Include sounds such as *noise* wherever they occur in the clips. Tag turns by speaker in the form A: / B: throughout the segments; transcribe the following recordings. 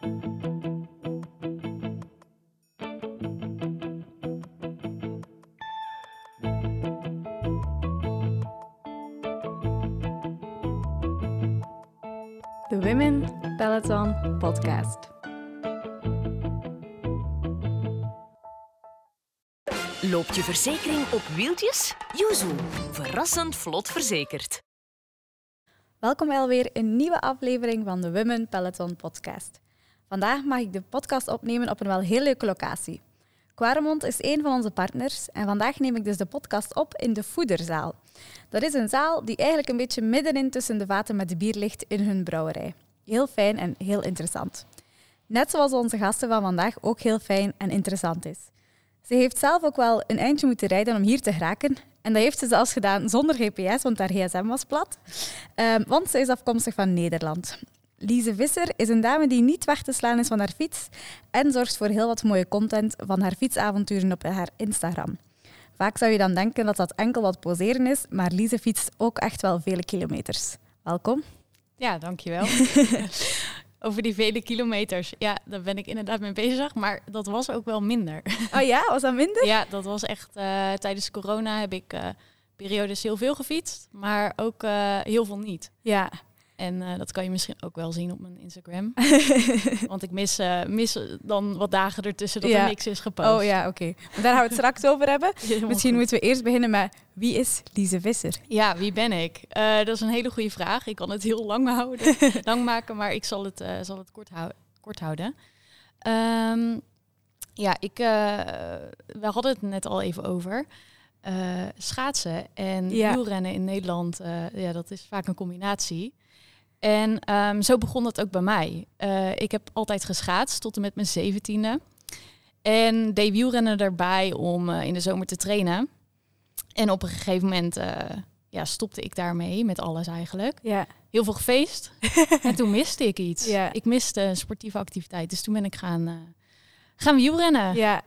A: De Women Peloton Podcast.
B: Loopt je verzekering op wieltjes? Yuzu, verrassend vlot verzekerd.
A: Welkom bij alweer een nieuwe aflevering van de Women Peloton Podcast. Vandaag mag ik de podcast opnemen op een wel heel leuke locatie. Quaremont is een van onze partners en vandaag neem ik dus de podcast op in de Voederzaal. Dat is een zaal die eigenlijk een beetje middenin tussen de vaten met de bier ligt in hun brouwerij. Heel fijn en heel interessant. Net zoals onze gasten van vandaag ook heel fijn en interessant is. Ze heeft zelf ook wel een eindje moeten rijden om hier te geraken. En dat heeft ze zelfs gedaan zonder GPS, want haar gsm was plat. Ehm, want ze is afkomstig van Nederland. Lise Visser is een dame die niet weg te slaan is van haar fiets en zorgt voor heel wat mooie content van haar fietsavonturen op haar Instagram. Vaak zou je dan denken dat dat enkel wat poseren is, maar Lise fietst ook echt wel vele kilometers. Welkom.
C: Ja, dankjewel. *laughs* Over die vele kilometers. Ja, daar ben ik inderdaad mee bezig. Maar dat was ook wel minder.
A: Oh ja, was dat minder?
C: Ja, dat was echt... eh, tijdens corona heb ik eh, periodes heel veel gefietst. Maar ook eh, heel veel niet.
A: Ja.
C: En eh, dat kan je misschien ook wel zien op mijn Instagram. *laughs* Want ik mis, eh, mis dan wat dagen ertussen dat
A: Ja.
C: er niks is gepost.
A: Oh ja, oké. Maar Daar gaan we het straks over hebben. *laughs* Misschien
C: goed.
A: moeten we eerst beginnen met wie is Lise Visser?
C: Ja, wie ben ik? Eh, dat is een hele goede vraag. Ik kan het heel lang houden, *laughs* lang maken, maar ik zal het, eh, zal het kort, hou- kort houden. Ehm, ja, ik, eh, we hadden het net al even over. Eh, schaatsen en wielrennen in Nederland, eh, ja, dat is vaak een combinatie. En ehm, zo begon dat ook bij mij. Eh, ik heb altijd geschaatst tot en met mijn zeventiende. En deed wielrennen erbij om eh, in de zomer te trainen. En op een gegeven moment eh, ja, stopte ik daarmee met alles eigenlijk.
A: Ja.
C: Heel veel gefeest. *laughs* en toen miste ik iets.
A: Ja.
C: Ik miste een sportieve activiteit. Dus toen ben ik gaan, gaan wielrennen.
A: Ja.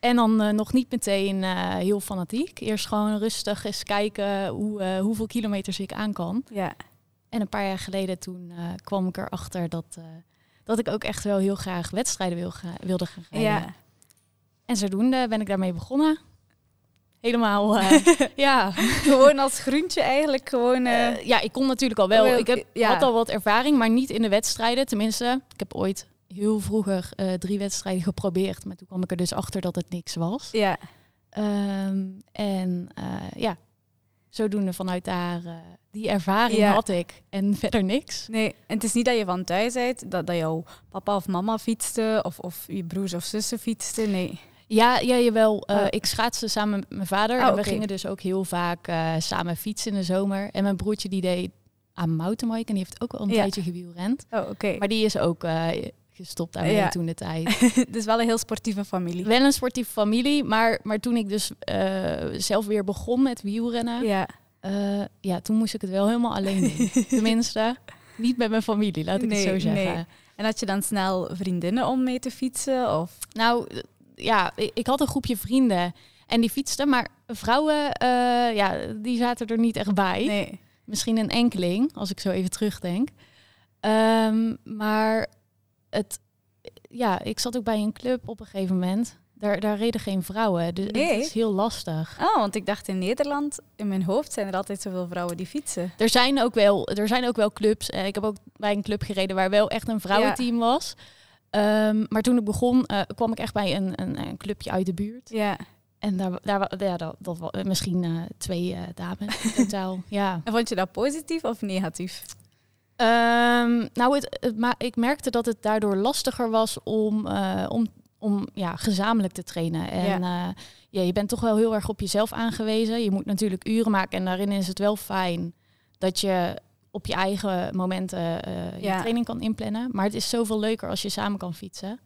C: En dan nog niet meteen heel fanatiek. Eerst gewoon rustig eens kijken hoe, hoeveel kilometers ik aan kan.
A: Ja.
C: En een paar jaar geleden toen eh, kwam ik erachter dat, eh, dat ik ook echt wel heel graag wedstrijden wil ga- wilde gaan rijden.
A: Ja.
C: En zodoende ben ik daarmee begonnen. Helemaal, eh, ja. *laughs*
A: Gewoon als groentje eigenlijk. Gewoon,
C: ja, ik kon natuurlijk al wel. Ik heb,
A: ja.
C: had al wat ervaring, maar niet in de wedstrijden. Tenminste, ik heb ooit heel vroeger drie wedstrijden geprobeerd. Maar toen kwam ik er dus achter dat het niks was.
A: ja.
C: Ehm, en ja, zodoende vanuit daar die ervaring
A: Ja.
C: had ik. En verder niks.
A: Nee, en het is niet dat je van thuis bent, dat, dat jouw papa of mama fietste, of, of je broers of zussen fietsten. Nee.
C: Ja, ja jawel. Eh,
A: Oh.
C: Ik schaatste samen met mijn vader.
A: Oh,
C: en we gingen dus ook heel vaak eh, samen fietsen in de zomer. En mijn broertje die deed aan mountainbike. En die heeft ook al een
A: Ja.
C: tijdje gewielrend.
A: Oh, oké.
C: Maar die is ook eh, gestopt daarmee
A: Ja.
C: toen de tijd. *laughs*
A: Is wel een heel sportieve familie.
C: Wel een sportieve familie, maar, maar toen ik dus zelf weer begon met wielrennen, ja.
A: Ja.
C: ja, toen moest ik het wel helemaal alleen doen. *laughs* Tenminste, niet met mijn familie, laat ik
A: Nee,
C: het zo zeggen.
A: nee. En had je dan snel vriendinnen om mee te fietsen? Of?
C: Nou, eh, ja, ik, ik had een groepje vrienden en die fietsten, maar vrouwen, eh, ja, die zaten er niet echt bij.
A: Nee.
C: Misschien een enkeling, als ik zo even terugdenk. Ehm, maar het, ja, ik zat ook bij een club op een gegeven moment. Daar, daar reden geen vrouwen. Dus
A: Nee?
C: het is heel lastig.
A: Oh, want ik dacht in Nederland, in mijn hoofd zijn er altijd zoveel vrouwen die fietsen.
C: Er zijn ook wel, er zijn ook wel clubs. En ik heb ook bij een club gereden waar wel echt een vrouwenteam was. Ehm, maar toen ik begon, eh, kwam ik echt bij een, een, een clubje uit de buurt.
A: Ja.
C: En daar, daar ja, dat, dat wa- misschien eh, twee eh, dames in totaal. *laughs* ja.
A: En vond je dat positief of negatief?
C: Ehm, nou, het, het, ma- ik merkte dat het daardoor lastiger was om, eh, om, om ja, gezamenlijk te trainen. En ja. ja, je bent toch wel heel erg op jezelf aangewezen. Je moet natuurlijk uren maken en daarin is het wel fijn dat je op je eigen momenten eh, je
A: Ja.
C: training kan inplannen. Maar het is zoveel leuker als je samen kan fietsen.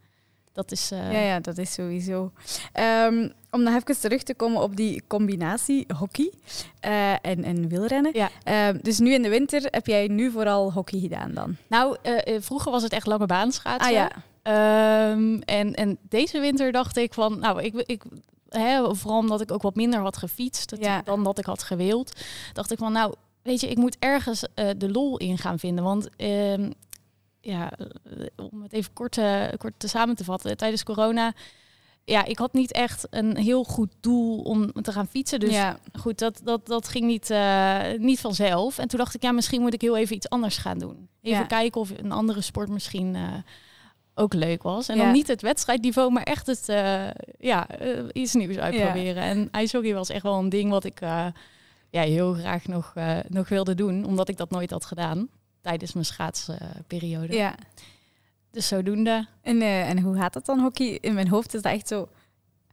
C: Dat is... eh,
A: Ja, ja, dat is sowieso. Ehm, om nog even terug te komen op die combinatie hockey eh, en, en wielrennen.
C: Ja.
A: Ehm, dus nu in de winter heb jij nu vooral hockey gedaan dan?
C: Nou, eh, eh, vroeger was het echt lange baan schaatsen.
A: Ah ja,
C: Ehm, en, en deze winter dacht ik van, nou, ik, ik hè, vooral omdat ik ook wat minder had gefietst
A: Ja.
C: dan dat ik had gewild, dacht ik van, nou, weet je, ik moet ergens eh, de lol in gaan vinden. Want ehm, ja, eh, om het even kort, eh, kort te samen te vatten, tijdens corona, ja, ik had niet echt een heel goed doel om te gaan fietsen. Dus
A: ja.
C: goed, dat, dat, dat ging niet, niet vanzelf. En toen dacht ik, ja, misschien moet ik heel even iets anders gaan doen. Even
A: Ja.
C: kijken of een andere sport misschien ook leuk was. En
A: Ja.
C: dan niet het wedstrijdniveau, maar echt het, eh, ja, eh, iets nieuws uitproberen. En ijshockey was echt wel een ding wat ik eh, ja, heel graag nog, nog wilde doen. Omdat ik dat nooit had gedaan tijdens mijn schaatsperiode.
A: ja.
C: Dus zodoende.
A: En, en hoe gaat dat dan, hockey? In mijn hoofd is dat echt zo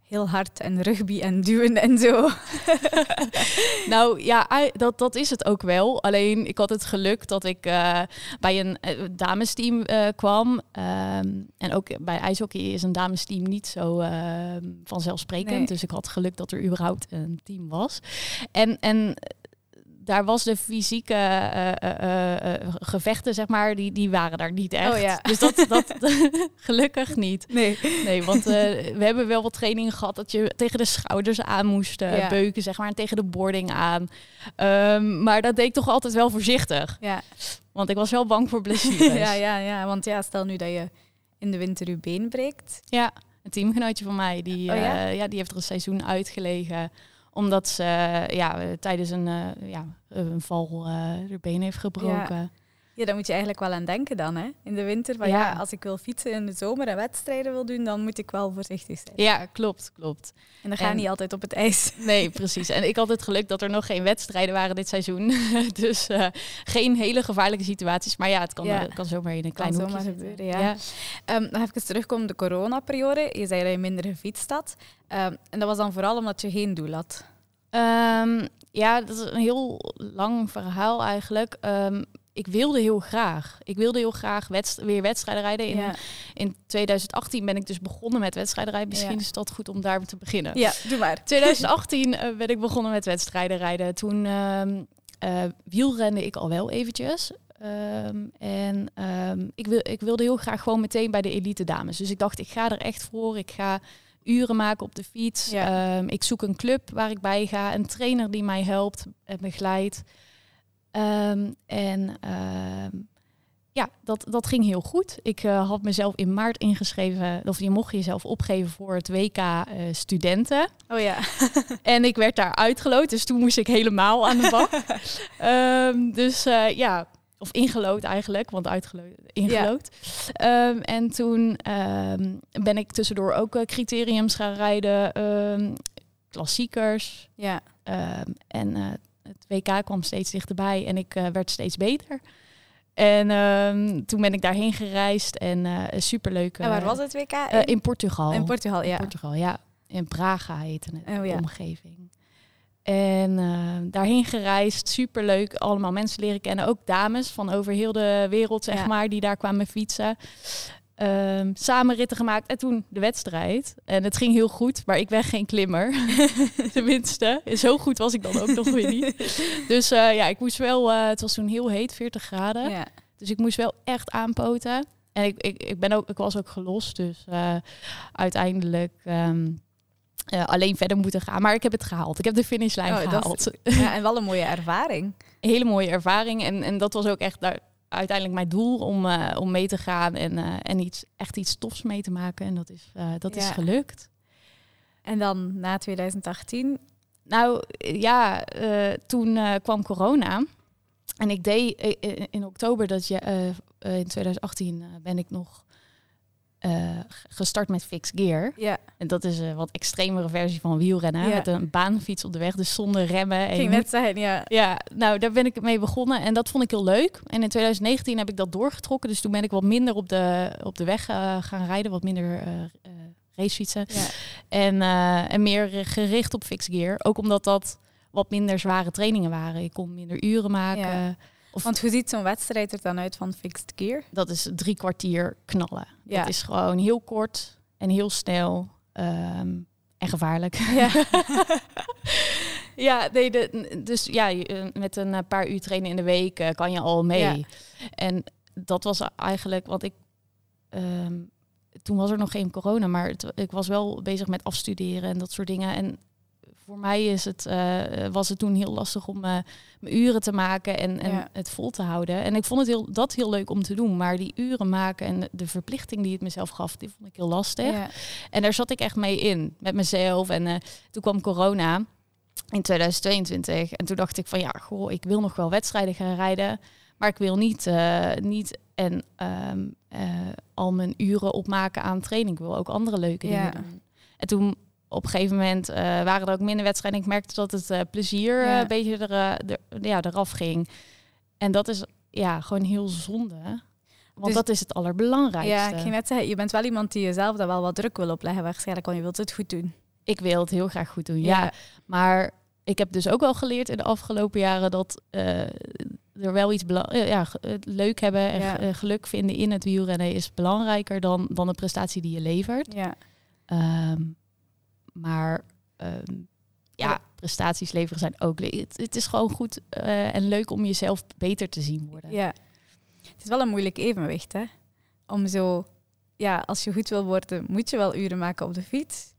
A: heel hard en rugby en duwen en zo. *laughs*
C: Nou ja, dat, dat is het ook wel. Alleen ik had het geluk dat ik eh, bij een eh, damesteam eh, kwam. Ehm, en ook bij ijshockey is een damesteam niet zo ehm, vanzelfsprekend.
A: Nee.
C: Dus ik had geluk dat er überhaupt een team was. En, en daar was de fysieke eh, eh, eh, gevechten, zeg maar, die, die waren daar niet echt.
A: Oh ja.
C: Dus dat, dat *laughs* gelukkig niet.
A: Nee.
C: Nee, want we hebben wel wat trainingen gehad dat je tegen de schouders aan moest
A: Ja.
C: beuken, zeg maar, en tegen de boarding aan. Ehm, maar dat deed ik toch altijd wel voorzichtig,
A: Ja.
C: want ik was wel bang voor blessures. *laughs*
A: ja, ja, ja. Want ja, stel nu dat je in de winter je been breekt.
C: Ja, een teamgenootje van mij, die,
A: Oh ja?
C: ja, die heeft er een seizoen uitgelegen omdat ze eh, ja, eh, tijdens een, eh, ja, een val eh haar been heeft gebroken.
A: Ja, daar moet je eigenlijk wel aan denken dan, hè? In de winter. Van, ja.
C: Ja.
A: als ik wil fietsen in de zomer en wedstrijden wil doen, dan moet ik wel voorzichtig zijn.
C: Ja, klopt, klopt.
A: En dan ga je
C: En-
A: niet altijd op het ijs. *laughs*
C: Nee, precies. En ik had het geluk dat er nog geen wedstrijden waren dit seizoen. *laughs* dus eh, geen hele gevaarlijke situaties. Maar ja, het kan,
A: Ja.
C: kan zomaar in een
A: Kan
C: klein hoekje
A: zomaar
C: zitten.
A: gebeuren, ja. Ehm, nog even terugkomen op de coronaperiode. Je zei dat je minder gefietst had. Ehm, en dat was dan vooral omdat je geen doel had.
C: Ehm, ja, dat is een heel lang verhaal eigenlijk. Ik wilde heel graag. Ik wilde heel graag wedst- weer wedstrijden rijden. In,
A: ja.
C: in 2018 ben ik dus begonnen met wedstrijden rijden. Misschien
A: Ja.
C: is dat goed om daar te beginnen.
A: ja, doe maar.
C: 2018 eh, ben ik begonnen met wedstrijden rijden. Toen eh, wielrende ik al wel eventjes. Ehm, en ehm, ik, wil, ik wilde heel graag gewoon meteen bij de elite dames. Dus ik dacht, ik ga er echt voor. Ik ga uren maken op de fiets.
A: Ja.
C: Ik zoek een club waar ik bij ga. Een trainer die mij helpt en begeleidt. Ehm, en ehm, ja, dat, dat ging heel goed. Ik eh, had mezelf in maart ingeschreven. Of je mocht jezelf opgeven voor het WK eh, studenten.
A: Oh ja. *laughs*
C: En ik werd daar uitgeloot, dus toen moest ik helemaal aan de bak. *laughs* Ehm, dus eh, ja, of ingelood eigenlijk, want uitgeloot, ingelood. Ehm, en toen ben ik tussendoor ook criteriums gaan rijden, klassiekers.
A: Ja.
C: En eh, het WK kwam steeds dichterbij en ik eh, werd steeds beter. En ehm, toen ben ik daarheen gereisd en eh superleuk.
A: En waar was het WK?
C: eh, in Portugal.
A: In Portugal, ja.
C: In Portugal, ja. In Braga heette het,
A: Oh, ja.
C: de omgeving. En daarheen gereisd, superleuk. Allemaal mensen leren kennen, ook dames van over heel de wereld, zeg
A: Ja.
C: maar, die daar kwamen fietsen. Ehm, samen ritten gemaakt en toen de wedstrijd. En het ging heel goed, maar ik ben geen klimmer. *laughs* Tenminste, zo goed was ik dan ook nog weer niet. *laughs* Dus eh, ja, ik moest wel, eh, het was toen heel heet, 40 graden.
A: Ja.
C: Dus ik moest wel echt aanpoten. En ik, ik, ik, ben ook, ik was ook gelost, dus eh, uiteindelijk ehm, eh, alleen verder moeten gaan. Maar ik heb het gehaald. Ik heb de finishlijn
A: Oh, dat
C: gehaald.
A: ja, *laughs* en wel een mooie ervaring.
C: Een hele mooie ervaring. En, en dat was ook echt daar, uiteindelijk mijn doel om, eh, om mee te gaan en, eh, en iets, echt iets tofs mee te maken. En dat is, eh, dat is gelukt.
A: En dan na 2018.
C: Nou ja, toen kwam corona. En ik deed in, oktober dat je in 2018 eh, ben ik nog eh, gestart met Fix Gear.
A: Ja.
C: En dat is een wat extremere versie van wielrennen.
A: Ja.
C: Met een baanfiets op de weg, dus zonder remmen. En
A: Ging net zeggen, ja.
C: ja, nou daar ben ik mee begonnen en dat vond ik heel leuk. En in 2019 heb ik dat doorgetrokken. Dus toen ben ik wat minder op de, op de weg eh, gaan rijden, wat minder eh eh, racefietsen.
A: ja.
C: En, eh, en meer gericht op fixed gear. Ook omdat dat wat minder zware trainingen waren. Ik kon minder uren maken. Of
A: Want hoe ziet zo'n wedstrijd er dan uit van Fixed Gear?
C: dat is drie kwartier knallen.
A: Ja.
C: Dat is gewoon heel kort en heel snel. ehm, en gevaarlijk.
A: Ja. *laughs* *laughs*
C: ja, nee, de, dus ja, eh, met een eh, paar uur trainen in de week eh, kan je al mee.
A: Ja.
C: En dat was eigenlijk wat ik. ehm, toen was er nog geen corona, maar het- ik was wel bezig met afstuderen en dat soort dingen. En voor mij is het, eh, was het toen heel lastig om eh, mijn uren te maken en, en
A: Ja.
C: het vol te houden. En ik vond het heel, dat heel leuk om te doen. Maar die uren maken en de, verplichting die het mezelf gaf, die vond ik heel lastig.
A: Ja.
C: En daar zat ik echt mee in, met mezelf. En eh, toen kwam corona in 2022. En toen dacht ik van ja, goh, ik wil nog wel wedstrijden gaan rijden. Maar ik wil niet, niet en, ehm, eh, al mijn uren opmaken aan training. Ik wil ook andere leuke
A: Ja.
C: dingen doen. En toen op een gegeven moment eh, waren er ook minder wedstrijden. Ik merkte dat het eh, plezier eh,
A: Ja.
C: een beetje er, eh, er, ja, eraf ging. En dat is ja, gewoon heel zonde. Want
A: Dus-
C: dat is het allerbelangrijkste.
A: ja, ik ging net zeggen, je bent wel iemand die jezelf daar wel wat druk wil opleggen waarschijnlijk, want je wilt het goed doen.
C: Ik wil het heel graag goed doen, ja. Maar ik heb dus ook wel geleerd in de afgelopen jaren dat eh, er wel iets eh, ja, leuk hebben en
A: Ja.
C: eh, geluk vinden in het wielrennen is belangrijker dan, dan de prestatie die je levert.
A: Ja.
C: Ehm, maar ehm, ja, prestaties leveren zijn ook het, het is gewoon goed eh, en leuk om jezelf beter te zien worden.
A: Ja. Het is wel een moeilijk evenwicht, hè? Om zo, ja, als je goed wil worden, moet je wel uren maken op de fiets.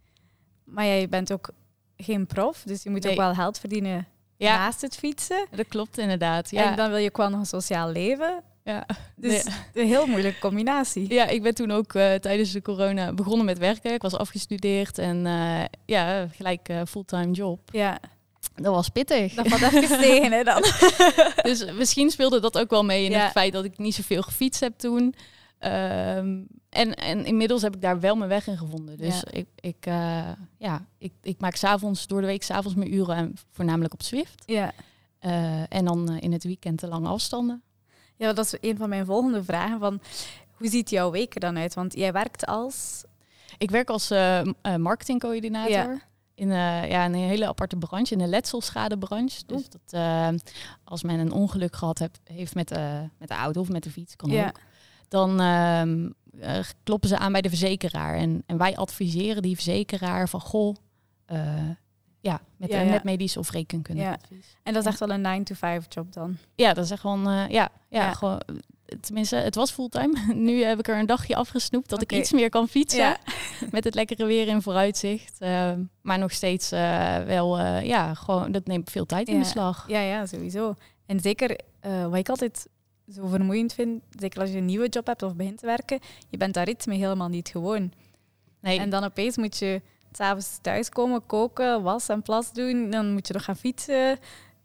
A: Maar ja, je bent ook geen prof, dus je moet
C: Nee.
A: ook wel geld verdienen
C: Ja,
A: naast het fietsen.
C: dat klopt inderdaad. Ja,
A: En dan wil je ook wel nog een sociaal leven.
C: Ja.
A: Dus een heel moeilijke combinatie.
C: Ja, ik ben toen ook eh, tijdens de corona begonnen met werken. Ik was afgestudeerd en eh, ja, gelijk eh, fulltime job.
A: Ja,
C: Dat was pittig.
A: dat valt even *laughs* tegen, hè, dan. *laughs*
C: Dus misschien speelde dat ook wel mee in
A: Ja.
C: het feit dat ik niet zoveel gefietst heb toen. Ehm, en, en inmiddels heb ik daar wel mijn weg in gevonden. Dus
A: Ja.
C: ik, ik, ja, ik, ik maak s'avonds door de week s'avonds mijn uren, en voornamelijk op Zwift.
A: Ja.
C: En dan in het weekend de lange afstanden.
A: Ja, dat is een van mijn volgende vragen. Van, hoe ziet jouw week er dan uit? Want jij werkt als...
C: Ik werk als eh, eh, marketingcoördinator.
A: Ja.
C: In, eh, ja, in een hele aparte branche, in de letselsschadebranche. Dus dat als men een ongeluk gehad hebt, heeft met, met de auto of met de fiets, kan
A: Ja.
C: ook. Dan ehm, eh, kloppen ze aan bij de verzekeraar. En, en wij adviseren die verzekeraar van, goh, ja, met,
A: Ja,
C: eh,
A: ja.
C: met medisch of
A: Ja.
C: advies.
A: En dat is echt wel een 9-to-5 job dan.
C: Ja, dat is echt gewoon, eh, ja, ja, gewoon, tenminste, het was fulltime. *laughs* nu heb ik er een dagje afgesnoept dat ik iets meer kan fietsen. *laughs* Met het lekkere weer in vooruitzicht. Ehm, maar nog steeds eh, wel, eh, ja, gewoon, dat neemt veel tijd in beslag.
A: Ja, ja, sowieso. En zeker eh, wat ik altijd zo vermoeiend vind, zeker als je een nieuwe job hebt of begint te werken, je bent daar ritme helemaal niet gewoon.
C: Nee,
A: En dan opeens moet je s'avonds thuiskomen, koken, was en plas doen, dan moet je nog gaan fietsen.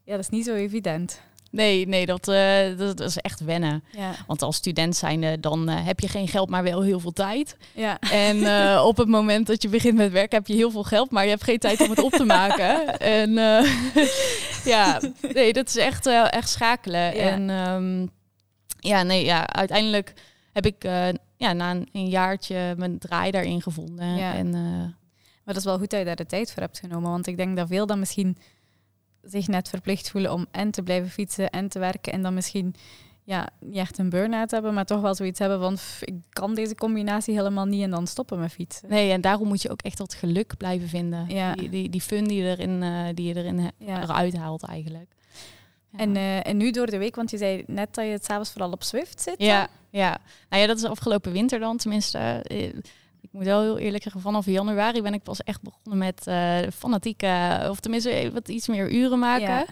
A: Ja, dat is niet zo evident.
C: nee, nee dat, eh, dat, dat is echt wennen.
A: Ja,
C: Want als student zijnde, dan eh, heb je geen geld, maar wel heel veel tijd.
A: ja.
C: En eh, op het moment dat je begint met werken, heb je heel veel geld, maar je hebt geen tijd om het op te maken. *laughs* En *laughs* ja, nee, dat is echt, echt schakelen.
A: Ja.
C: En ehm, ja, nee, ja, uiteindelijk heb ik ja, na een, een jaartje mijn draai daarin gevonden.
A: Ja.
C: En
A: Maar dat is wel goed dat je daar de tijd voor hebt genomen. Want ik denk dat veel dan misschien zich net verplicht voelen om en te blijven fietsen en te werken. En dan misschien ja, niet echt een burn-out hebben, maar toch wel zoiets hebben van "Pff, ik kan deze combinatie helemaal niet en dan stoppen met fietsen.
C: nee, en daarom moet je ook echt dat geluk blijven vinden.
A: Ja.
C: Die, die, die fun die je erin, eh, die je erin
A: Ja.
C: eruit haalt eigenlijk. Ja.
A: En, eh, en nu door de week, want je zei net dat je het s'avonds vooral op Swift zit. dan?
C: Ja, ja. Nou ja, dat is afgelopen winter dan tenminste. Eh, Ik moet wel heel eerlijk zeggen, vanaf januari ben ik pas echt begonnen met eh fanatieke, of tenminste wat iets meer uren maken.
A: Ja.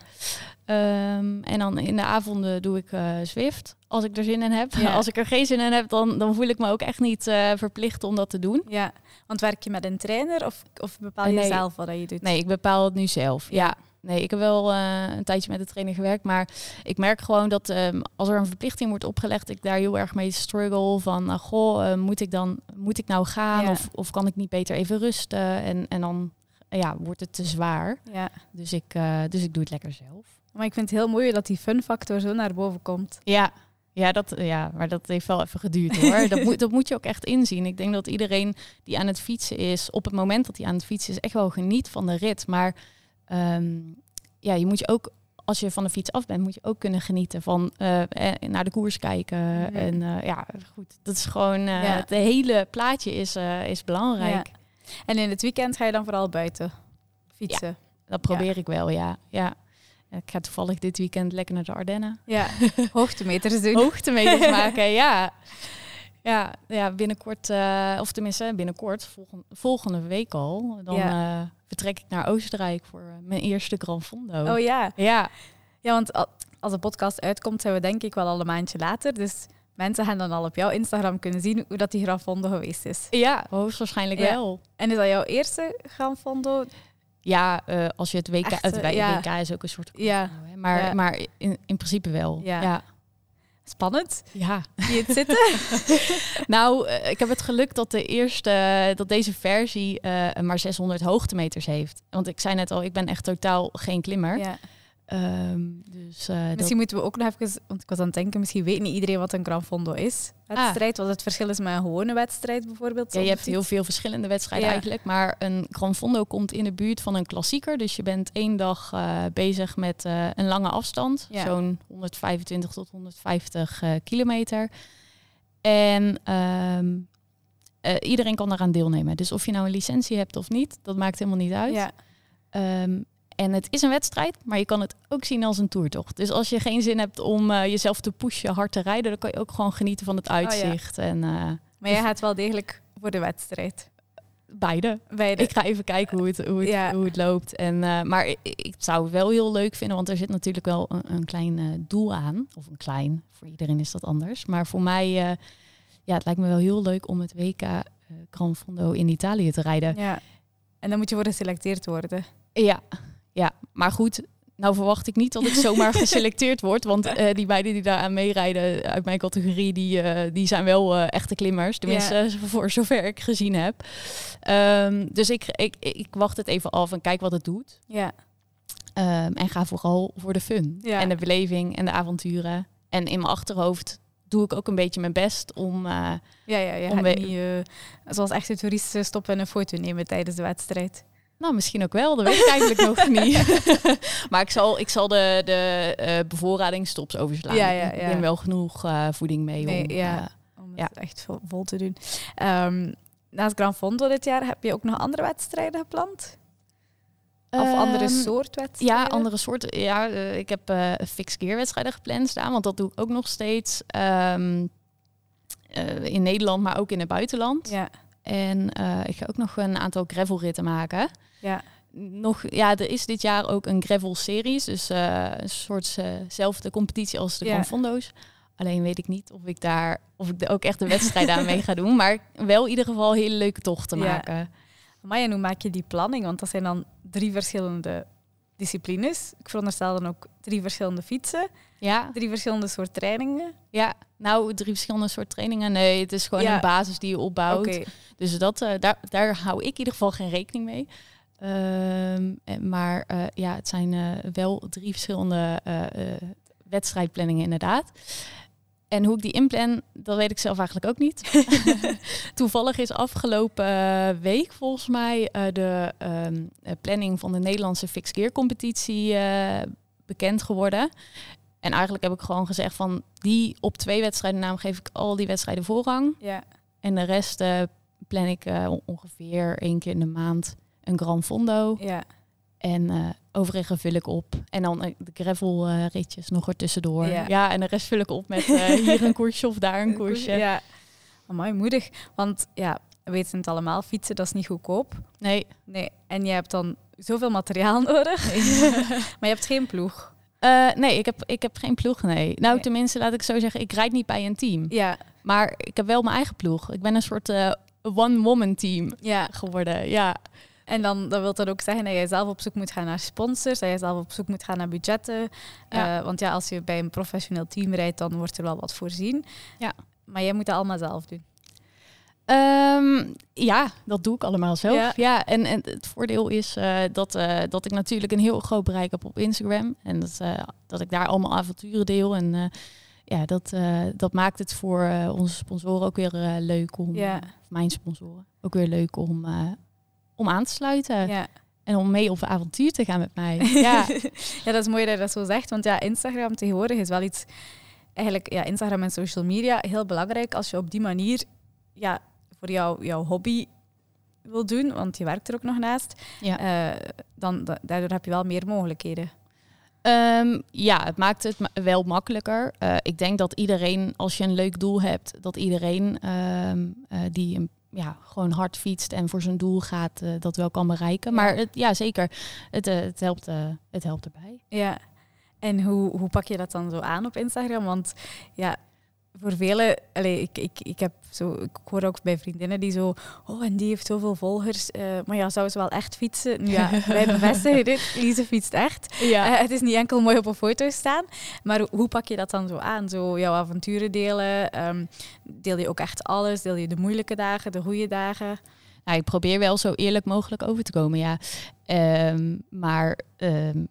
C: Ehm, en dan in de avonden doe ik eh Zwift, als ik er zin in heb.
A: Ja. *laughs*
C: Als ik er geen zin in heb, dan, dan voel ik me ook echt niet eh, verplicht om dat te doen.
A: Ja, want werk je met een trainer of, of bepaal je
C: Nee.
A: zelf wat je doet?
C: Nee, ik bepaal het nu zelf.
A: Ja.
C: Ja. Nee, ik heb wel eh, een tijdje met de trainer gewerkt, maar ik merk gewoon dat ehm, als er een verplichting wordt opgelegd, ik daar heel erg mee struggle van, nou, goh, eh, moet ik dan, moet ik nou gaan
A: Ja.
C: of, of kan ik niet beter even rusten? En, en dan, ja, wordt het te zwaar.
A: Ja,
C: Dus ik, eh, dus ik doe het lekker zelf.
A: maar ik vind het heel mooi dat die fun factor zo naar boven komt.
C: Ja, ja, dat, ja, maar dat heeft wel even geduurd hoor. *laughs* dat, moet, dat moet je ook echt inzien. Ik denk dat iedereen die aan het fietsen is, op het moment dat hij aan het fietsen is, echt wel geniet van de rit. Maar ehm, ja, je moet je ook, als je van de fiets af bent, moet je ook kunnen genieten van eh, eh, naar de koers kijken.
A: Mhm.
C: En eh, ja, goed, dat is gewoon,
A: Ja.
C: het hele plaatje is, is belangrijk.
A: Ja. En in het weekend ga je dan vooral buiten fietsen.
C: Dat probeer ik wel, ja. ja. Ik ga toevallig dit weekend lekker naar de Ardennen.
A: Ja, *laughs* hoogtemeters doen.
C: Hoogtemeters maken, ja. *laughs* Ja, ja binnenkort, uh, of tenminste binnenkort, volgende, volgende week al, dan ja. uh, vertrek ik naar Oostenrijk voor uh, mijn eerste Gran Fondo.
A: Oh ja.
C: Ja.
A: Ja, want als de podcast uitkomt, zijn we denk ik wel al een maandje later. Dus mensen gaan dan al op jouw Instagram kunnen zien hoe dat die Gran Fondo geweest is.
C: Ja, hoogstwaarschijnlijk ja. wel.
A: En is dat jouw eerste Gran Fondo?
C: Ja, als je het WK, Echt, het ja. WK is ook een soort.
A: Ja.
C: Maar, ja. maar in, in principe wel.
A: Ja. Spannend.
C: Ja.
A: Zie je het zitten? *laughs*
C: nou, uh, ik heb het geluk dat de eerste, dat deze versie uh, maar 600 hoogtemeters heeft. Want ik zei net al, ik ben echt totaal geen klimmer.
A: Ja.
C: Um, dus, uh,
A: misschien dat... moeten we ook nog even, want ik was aan het denken, misschien weet niet iedereen wat een Gran Fondo is. Wedstrijd, ah. wat het verschil is met een gewone wedstrijd bijvoorbeeld.
C: Ja, je hebt heel veel verschillende wedstrijden ja. eigenlijk, maar een Gran Fondo komt in de buurt van een klassieker. Dus je bent één dag uh, bezig met uh, een lange afstand, ja. zo'n 125 tot 150 kilometer. En um, iedereen kan daaraan deelnemen. Dus of je nou een licentie hebt of niet, dat maakt helemaal niet uit.
A: Ja.
C: Um, en het is een wedstrijd, maar je kan het ook zien als een toertocht. Dus als je geen zin hebt om uh, jezelf te pushen, hard te rijden, dan kan je ook gewoon genieten van het uitzicht.
A: Oh, ja.
C: en, uh,
A: maar jij gaat wel degelijk voor de wedstrijd.
C: Beide.
A: Beide.
C: Ik ga even kijken hoe het, hoe het, ja. hoe het loopt. En, uh, maar ik, ik, zou het wel heel leuk vinden, want er zit natuurlijk wel een, een klein doel aan. Of een klein, voor iedereen is dat anders. Maar voor mij, ja, het lijkt me wel heel leuk om het WK Gran Fondo in Italië te rijden.
A: Ja. En dan moet je worden geselecteerd worden.
C: Ja, ja, maar goed, nou verwacht ik niet dat ik zomaar *laughs* geselecteerd word. Want uh, die beiden die daar aan meerijden uit mijn categorie, die, uh, die zijn wel uh, echte klimmers. Tenminste, ja. *laughs* voor zover ik gezien heb. Um, dus ik, ik, ik wacht het even af en kijk wat het doet.
A: Ja.
C: Um, en ga vooral voor de fun.
A: Ja.
C: En de beleving en de avonturen. En in mijn achterhoofd doe ik ook een beetje mijn best om...
A: ja, ja, je
C: om
A: niet zoals echte toeristen stoppen en een foto nemen tijdens de wedstrijd.
C: Nou, misschien ook wel. Dat weet ik eigenlijk nog *laughs* niet. *laughs* maar ik zal, ik zal de, de uh, bevoorradingsstops overslaan.
A: Ja, ja, ja.
C: Ik neem wel genoeg uh, voeding mee
A: nee,
C: om,
A: ja,
C: uh,
A: om het echt vol, vol te doen. Um, naast Gran Fondo dit jaar heb je ook nog andere wedstrijden gepland? Of
C: Um,
A: andere soort wedstrijden?
C: Ja, andere soorten. Ja, ik heb uh, fixed gear wedstrijden gepland staan, want dat doe ik ook nog steeds um, uh, in Nederland, maar ook in het buitenland.
A: Ja.
C: En uh, ik ga ook nog een aantal gravelritten maken.
A: Ja.
C: Nog, ja, er is dit jaar ook een gravel series, dus uh, een soortzelfde uh competitie als de
A: Ja.
C: Alleen weet ik niet of ik daar of ik er ook echt de wedstrijden aan mee ga doen, maar wel in ieder geval hele leuke tochten
A: Ja.
C: maken.
A: Maar en hoe maak je die planning? Want dat zijn dan drie verschillende disciplines. Ik veronderstel dan ook drie verschillende fietsen,
C: Ja,
A: drie verschillende soort trainingen.
C: ja, nou drie verschillende soort trainingen. Nee, het is gewoon
A: Ja.
C: een basis die je opbouwt. Dus dat, eh, daar, daar hou ik in ieder geval geen rekening mee. Ehm, en- maar eh, ja, het zijn eh, wel drie verschillende eh, eh, wedstrijdplanningen inderdaad. En hoe ik die inplan, dat weet ik zelf eigenlijk ook niet. *laughs* *laughs* Toevallig is afgelopen eh, week volgens mij eh, de ehm, eh, planning van de Nederlandse fixed gear competitie eh, bekend geworden. En eigenlijk heb ik gewoon gezegd van die op twee wedstrijden naam geef ik al die wedstrijden voorrang.
A: Ja.
C: En de rest eh, plan ik eh, ongeveer één keer in de maand een Gran Fondo.
A: Ja.
C: En eh overige vul ik op. En dan eh, de gravel eh, ritjes nog ertussendoor.
A: Ja.
C: Ja. en de rest vul ik op met *laughs* hier een koersje of daar een koersje.
A: Ja. Amai, moedig. Want ja, we weten het allemaal, fietsen dat is niet goedkoop.
C: Nee,
A: Nee. En je hebt dan zoveel materiaal *laughs* nodig. *laughs* maar je hebt geen ploeg.
C: Nee ik, heb, ik heb geen ploeg, nee. Nou,
A: Nee.
C: tenminste, laat ik zo zeggen, ik rijd niet bij een team.
A: Ja.
C: Maar ik heb wel mijn eigen ploeg. Ik ben een soort one-woman team
A: Ja.
C: geworden. Ja,
A: En dan dat wil dat ook zeggen dat jij zelf op zoek moet gaan naar sponsors, dat jij zelf op zoek moet gaan naar budgetten.
C: Ja.
A: Eh, want ja, als je bij een professioneel team rijdt, dan wordt er wel wat voorzien.
C: Ja.
A: Maar jij moet dat allemaal zelf doen.
C: Ehm, ja, dat doe ik allemaal zelf.
A: Ja.
C: Ja, en, en het voordeel is eh, dat, eh, dat ik natuurlijk een heel groot bereik heb op Instagram. En dat, eh, dat ik daar allemaal avonturen deel. En ja, dat, dat maakt het voor onze sponsoren ook weer leuk om,
A: Ja.
C: mijn sponsoren, ook weer leuk om, om aan te sluiten.
A: Ja.
C: En om mee op een avontuur te gaan met mij. *laughs* Ja,
A: ja, dat is mooi dat je dat zo zegt. Want ja, Instagram tegenwoordig is wel iets... Eigenlijk, ja, Instagram en social media, heel belangrijk als je op die manier ja, voor jou, jouw hobby wil doen, want je werkt er ook nog naast,
C: ja.
A: eh, dan da- daardoor heb je wel meer mogelijkheden.
C: Ehm, ja, het maakt het ma- wel makkelijker. Eh, ik denk dat iedereen, als je een leuk doel hebt, dat iedereen ehm, eh, die een, ja, gewoon hard fietst en voor zijn doel gaat, eh, dat wel kan bereiken. Maar het, ja, zeker, het, eh, het, helpt, eh, het helpt erbij.
A: Ja. En hoe, hoe pak je dat dan zo aan op Instagram? Want ja, voor velen, allee, ik, ik, ik heb zo, ik hoor ook bij vriendinnen die zo, oh en die heeft zoveel volgers, eh, maar ja, zou ze wel echt fietsen? Nu ja, *laughs* wij bevestigen dit, Lise fietst echt.
C: Ja.
A: Eh, het is niet enkel mooi op een foto staan, maar hoe, hoe pak je dat dan zo aan? Zo jouw avonturen delen, ehm, deel je ook echt alles? Deel je de moeilijke dagen, de goede dagen?
C: Nou, ik probeer wel zo eerlijk mogelijk over te komen, ja. Ehm, maar ehm,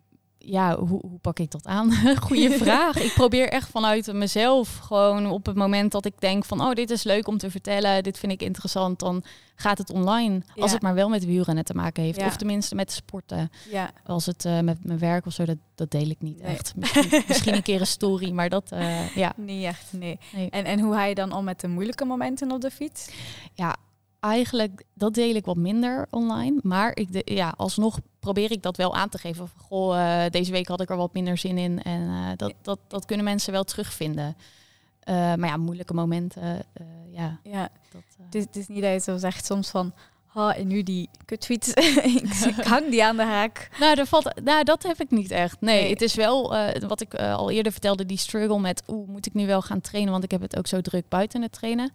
C: ja, hoe, hoe pak ik dat aan? *laughs* Goeie *laughs* vraag. Ik probeer echt vanuit mezelf gewoon op het moment dat ik denk van... oh, dit is leuk om te vertellen, dit vind ik interessant... dan gaat het online. Als het maar wel met wielrennen te maken heeft.
A: Ja.
C: Of tenminste met sporten.
A: Ja,
C: Als het eh, met mijn werk of zo, dat, dat deel ik niet
A: Nee.
C: echt. Misschien, *laughs* misschien een keer een story, maar dat, eh, ja.
A: niet echt, nee.
C: Nee.
A: En, en hoe ga je dan om met de moeilijke momenten op de fiets?
C: Ja, eigenlijk, dat deel ik wat minder online. Maar ik de, ja, alsnog probeer ik dat wel aan te geven. Van, goh, eh, deze week had ik er wat minder zin in. En eh, dat, dat, dat kunnen mensen wel terugvinden. Eh, maar ja, moeilijke momenten, ja.
A: Ja,
C: Dat,
A: het is, niet dat je zo zegt soms van, ha, en nu die kutfiets, *laughs* *laughs* ik, hang die aan de haak.
C: Nou, er valt, nou, dat heb ik niet echt. Nee,
A: Nee.
C: het is wel wat ik al eerder vertelde, die struggle met, oeh, moet ik nu wel gaan trainen, want ik heb het ook zo druk buiten het trainen.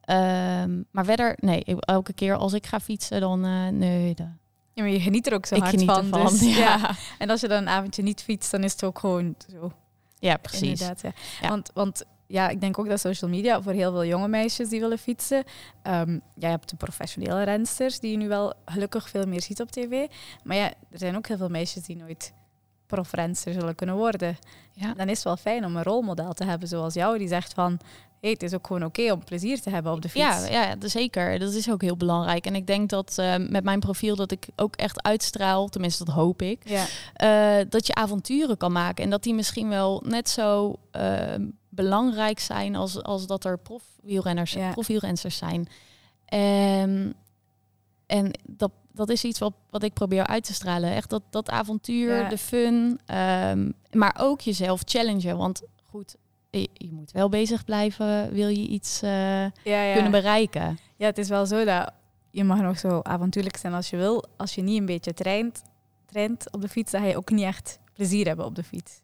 C: Ehm, maar verder, nee, elke keer als ik ga fietsen, dan nee. dat-
A: Ja, maar je geniet er ook zo
C: ik
A: hard van.
C: ervan.
A: dus, *laughs*
C: ja.
A: ja. En als je dan een avondje niet fietst, dan is het ook gewoon zo.
C: ja, precies.
A: Inderdaad, ja.
C: Ja.
A: Want, want ja, ik denk ook dat social media voor heel veel jonge meisjes die willen fietsen. ehm, ja, je hebt de professionele rensters die je nu wel gelukkig veel meer ziet op tv. Maar ja, er zijn ook heel veel meisjes die nooit profrenster zullen kunnen worden.
C: Ja.
A: Dan is het wel fijn om een rolmodel te hebben zoals jou, die zegt van... Hey, het is ook gewoon oké om plezier te hebben op de fiets.
C: Ja, ja, zeker. Dat is ook heel belangrijk. En ik denk dat eh, met mijn profiel dat ik ook echt uitstraal, tenminste dat hoop ik,
A: ja.
C: eh, dat je avonturen kan maken. En dat die misschien wel net zo eh, belangrijk zijn als, als dat er profwielrenners,
A: Ja.
C: zijn. En, en dat, dat is iets wat, wat ik probeer uit te stralen. Echt dat, dat avontuur,
A: Ja.
C: de fun, ehm, maar ook jezelf challengen. Want goed, je, je moet wel bezig blijven, wil je iets eh,
A: Ja,
C: kunnen bereiken.
A: Ja, het is wel zo dat je mag nog zo avontuurlijk zijn als je wil. Als je niet een beetje traint, traint op de fiets, dan ga je ook niet echt plezier hebben op de fiets.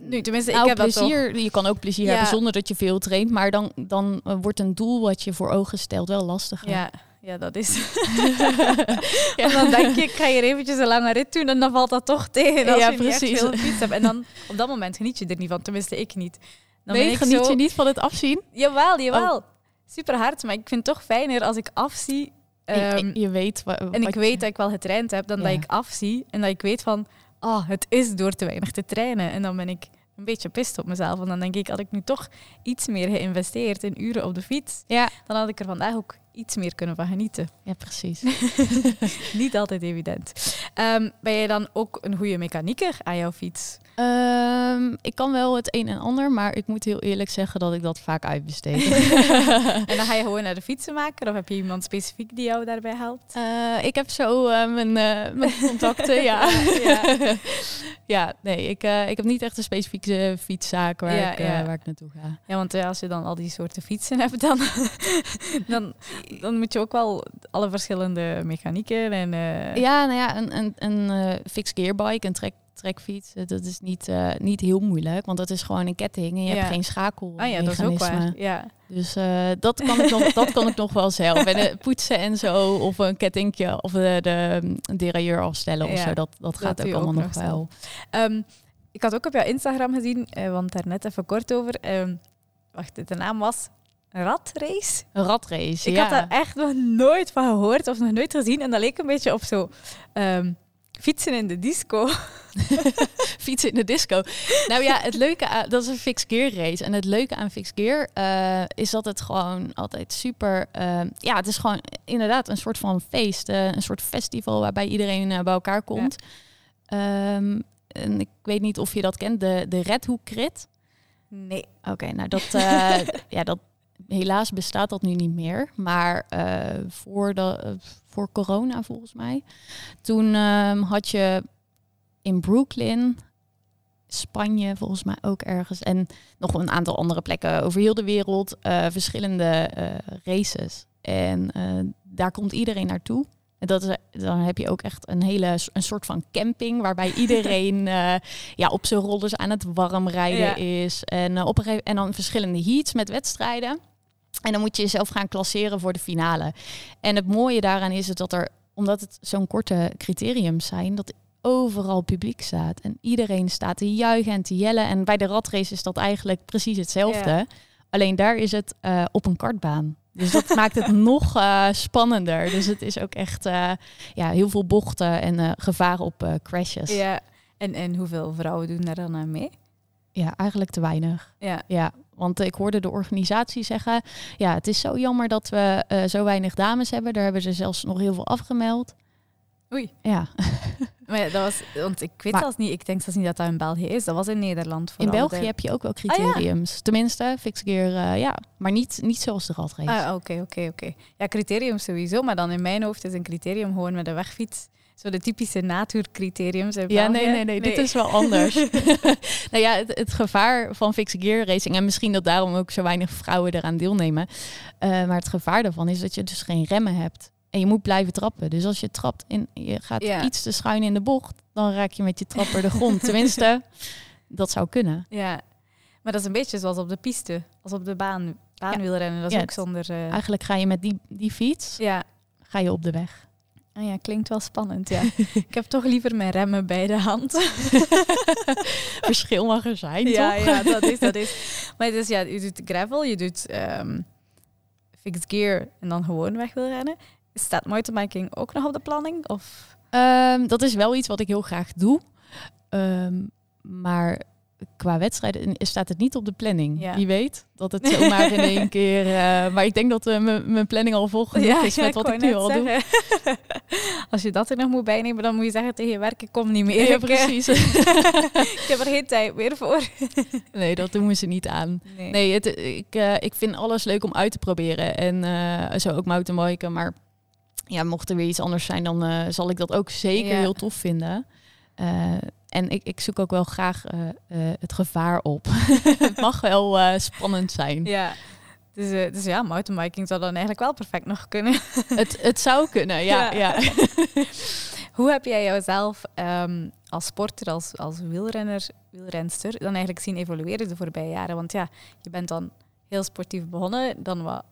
A: Nu, tenminste,
C: Nou,
A: ik heb dat
C: plezier, je kan ook plezier
A: Ja.
C: hebben zonder dat je veel traint, maar dan, dan eh, wordt een doel wat je voor ogen stelt wel lastiger.
A: toch. Ja, ja, dat is. *laughs* En dan denk je, ik ga hier eventjes een lange rit doen en dan valt dat toch tegen als
C: Ja,
A: je niet echt
C: precies.
A: veel hebt. En dan op dat moment geniet je er niet van, tenminste ik niet. Dan
C: nee,
A: ik
C: geniet
A: zo,
C: je niet van het afzien?
A: Jawel, jawel.
C: Oh.
A: Super hard, maar ik vind het toch fijner als ik afzie.
C: En-
A: ehm,
C: je weet wa-
A: En ik
C: wat
A: weet dat ik wel getraind heb, dan
C: Ja.
A: dat ik afzie en dat ik weet van, ah, het is door te weinig te trainen. En dan ben ik een beetje pist op mezelf. En dan denk ik, had ik nu toch iets meer geïnvesteerd in uren op de fiets,
C: Ja,
A: dan had ik er vandaag ook iets meer kunnen van genieten.
C: ja, precies. *laughs*
A: Niet altijd evident. Ehm, ben jij dan ook een goede mechanieker aan jouw fiets?
C: Ehm, ik kan wel het een en ander, maar ik moet heel eerlijk zeggen dat ik dat vaak uitbesteed. *laughs* *laughs*
A: En dan ga je gewoon naar de fietsenmaker of heb je iemand specifiek die jou daarbij helpt?
C: Eh, ik heb zo eh, mijn, eh, mijn contacten, ja.
A: Ja.
C: ja, nee, ik, eh, ik heb niet echt een specifieke fietszaak waar,
A: Ja,
C: ik, eh,
A: ja.
C: waar ik naartoe ga.
A: Ja, want ja, als je dan al die soorten fietsen *laughs* hebt, dan, *laughs* dan, dan moet je ook wel alle verschillende mechanieken en... eh,
C: Ja, nou ja, een, een, een eh fixed gearbike, een trek, trekfiets, eh, dat is niet, eh, niet heel moeilijk, want dat is gewoon een ketting en je
A: Ja.
C: hebt geen schakel.
A: Ah ja, dat is ook waar. Ja.
C: Dus eh, dat, kan ik nog, dat kan ik nog wel zelf. En poetsen en zo, of een kettingje, of de, de derailleur afstellen of
A: Ja,
C: zo, dat, dat gaat ook allemaal
A: nog
C: nog wel.
A: Ehm, ik had ook op jouw Instagram gezien, want daar net even kort over. ehm, wacht, de naam was Ratrace.
C: Een ratrace,
A: Ik
C: ja.
A: had daar echt nog nooit van gehoord of nog nooit gezien. En dat leek een beetje op zo ehm, fietsen in de disco. *laughs*
C: fietsen in de disco. nou ja, het leuke aan, dat is een fixed gear race. En het leuke aan fixed gear eh, is dat het gewoon altijd super. eh, ja, het is gewoon inderdaad een soort van feest, eh, een soort festival waarbij iedereen bij elkaar komt. Ehm, en ik weet niet of je dat kent, de, de Red Hook Crit.
A: Nee.
C: Oké, nou dat, *laughs* ja, dat helaas bestaat dat nu niet meer. Maar eh, voor, de, eh, voor corona volgens mij, toen ehm, had je in Brooklyn Spanje volgens mij ook ergens. En nog een aantal andere plekken over heel de wereld. eh, verschillende races. En daar komt iedereen naartoe. En dat is, dan heb je ook echt een hele een soort van camping waarbij *laughs* iedereen ja, op zijn rollers aan het warm rijden
A: Ja.
C: is. En, op een gegeven, en dan verschillende heats met wedstrijden. En dan moet je jezelf gaan klasseren voor de finale. En het mooie daaraan is het dat er, omdat het zo'n korte criteriums zijn, dat overal publiek staat. En iedereen staat te juichen en te jellen. En bij de ratrace is dat eigenlijk precies hetzelfde.
A: Ja.
C: Alleen daar is het eh, op een kartbaan. Dus dat *laughs* maakt het nog eh, spannender. Dus het is ook echt eh, ja, heel veel bochten en gevaren op crashes. Ja.
A: Ja. En, en hoeveel vrouwen doen daar dan aan mee?
C: eigenlijk te weinig.
A: Ja.
C: Ja, want ik hoorde de organisatie zeggen... ja, het is zo jammer dat we eh, zo weinig dames hebben. Daar hebben ze zelfs nog heel veel afgemeld.
A: Oei.
C: Ja, *laughs*
A: Maar ja, dat was, want ik weet zelfs niet, ik denk zelfs niet dat dat in België is. Dat was in Nederland
C: in
A: vooral.
C: België
A: de-
C: heb je ook wel
A: Ah, ja.
C: criteriums. Tenminste, fixed gear, eh, ja. Maar niet, niet zoals de ratrace.
A: Ah, oké, oké, oké. Ja, criterium sowieso, maar dan in mijn hoofd is een criterium gewoon met een wegfiets. Zo de typische natuurcriteriums in
C: Ja, nee, nee, nee, dit is wel anders. *laughs* *laughs* nou ja, het, het gevaar van fixed gear racing, en misschien dat daarom ook zo weinig vrouwen eraan deelnemen, eh, maar het gevaar daarvan is dat je dus geen remmen hebt. En je moet blijven trappen. Dus als je trapt en je gaat
A: Ja.
C: iets te schuin in de bocht, dan raak je met je trapper de grond. *laughs* Tenminste, dat zou kunnen.
A: Ja, maar dat is een beetje zoals op de piste, als op de baan. Baanwielrennen, dat is
C: Ja,
A: ook zonder... eh,
C: Eigenlijk ga je met die, die fiets,
A: Ja.
C: ga je op de weg.
A: Ah ja, klinkt wel spannend, ja. *laughs* ik heb toch liever mijn remmen bij de hand. *laughs*
C: Verschil mag er zijn,
A: ja,
C: toch?
A: ja, dat is, dat is. *laughs* Maar dus ja, je doet gravel, je doet ehm, fixed gear en dan gewoon weg wil rennen. Staat mountainbiking ook nog op de planning? Of?
C: Ehm, dat is wel iets wat ik heel graag doe. Ehm, maar qua wedstrijden staat het niet op de planning.
A: Ja.
C: Wie weet dat het *laughs* zomaar in één keer... eh, maar ik denk dat eh, mijn planning al vol genoeg is met wat ik nu al doe. *laughs*
A: Als je dat er nog moet bijnemen, dan moet je zeggen tegen je werk, ik kom niet meer.
C: Ja,
A: eh,
C: precies. *laughs*
A: ik heb er geen tijd meer voor.
C: nee, dat doen we ze niet aan.
A: Nee.
C: Nee, het, ik, ik vind alles leuk om uit te proberen. En zo ook mountainbiken. Maar ja, mocht er weer iets anders zijn, dan zal ik dat ook zeker heel tof vinden. Eh, en ik, ik zoek ook wel graag eh, eh, het gevaar op. *laughs* het mag wel spannend zijn.
A: Ja. Dus, eh, dus ja, mountainbiking zou dan eigenlijk wel perfect nog kunnen. *laughs*
C: Het, het zou kunnen, ja.
A: Ja.
C: ja. *laughs*
A: Hoe heb jij jouzelf ehm, als sporter, als, als wielrenner, wielrenster, dan eigenlijk zien evolueren de voorbije jaren? Want ja, je bent dan heel sportief begonnen, dan wat,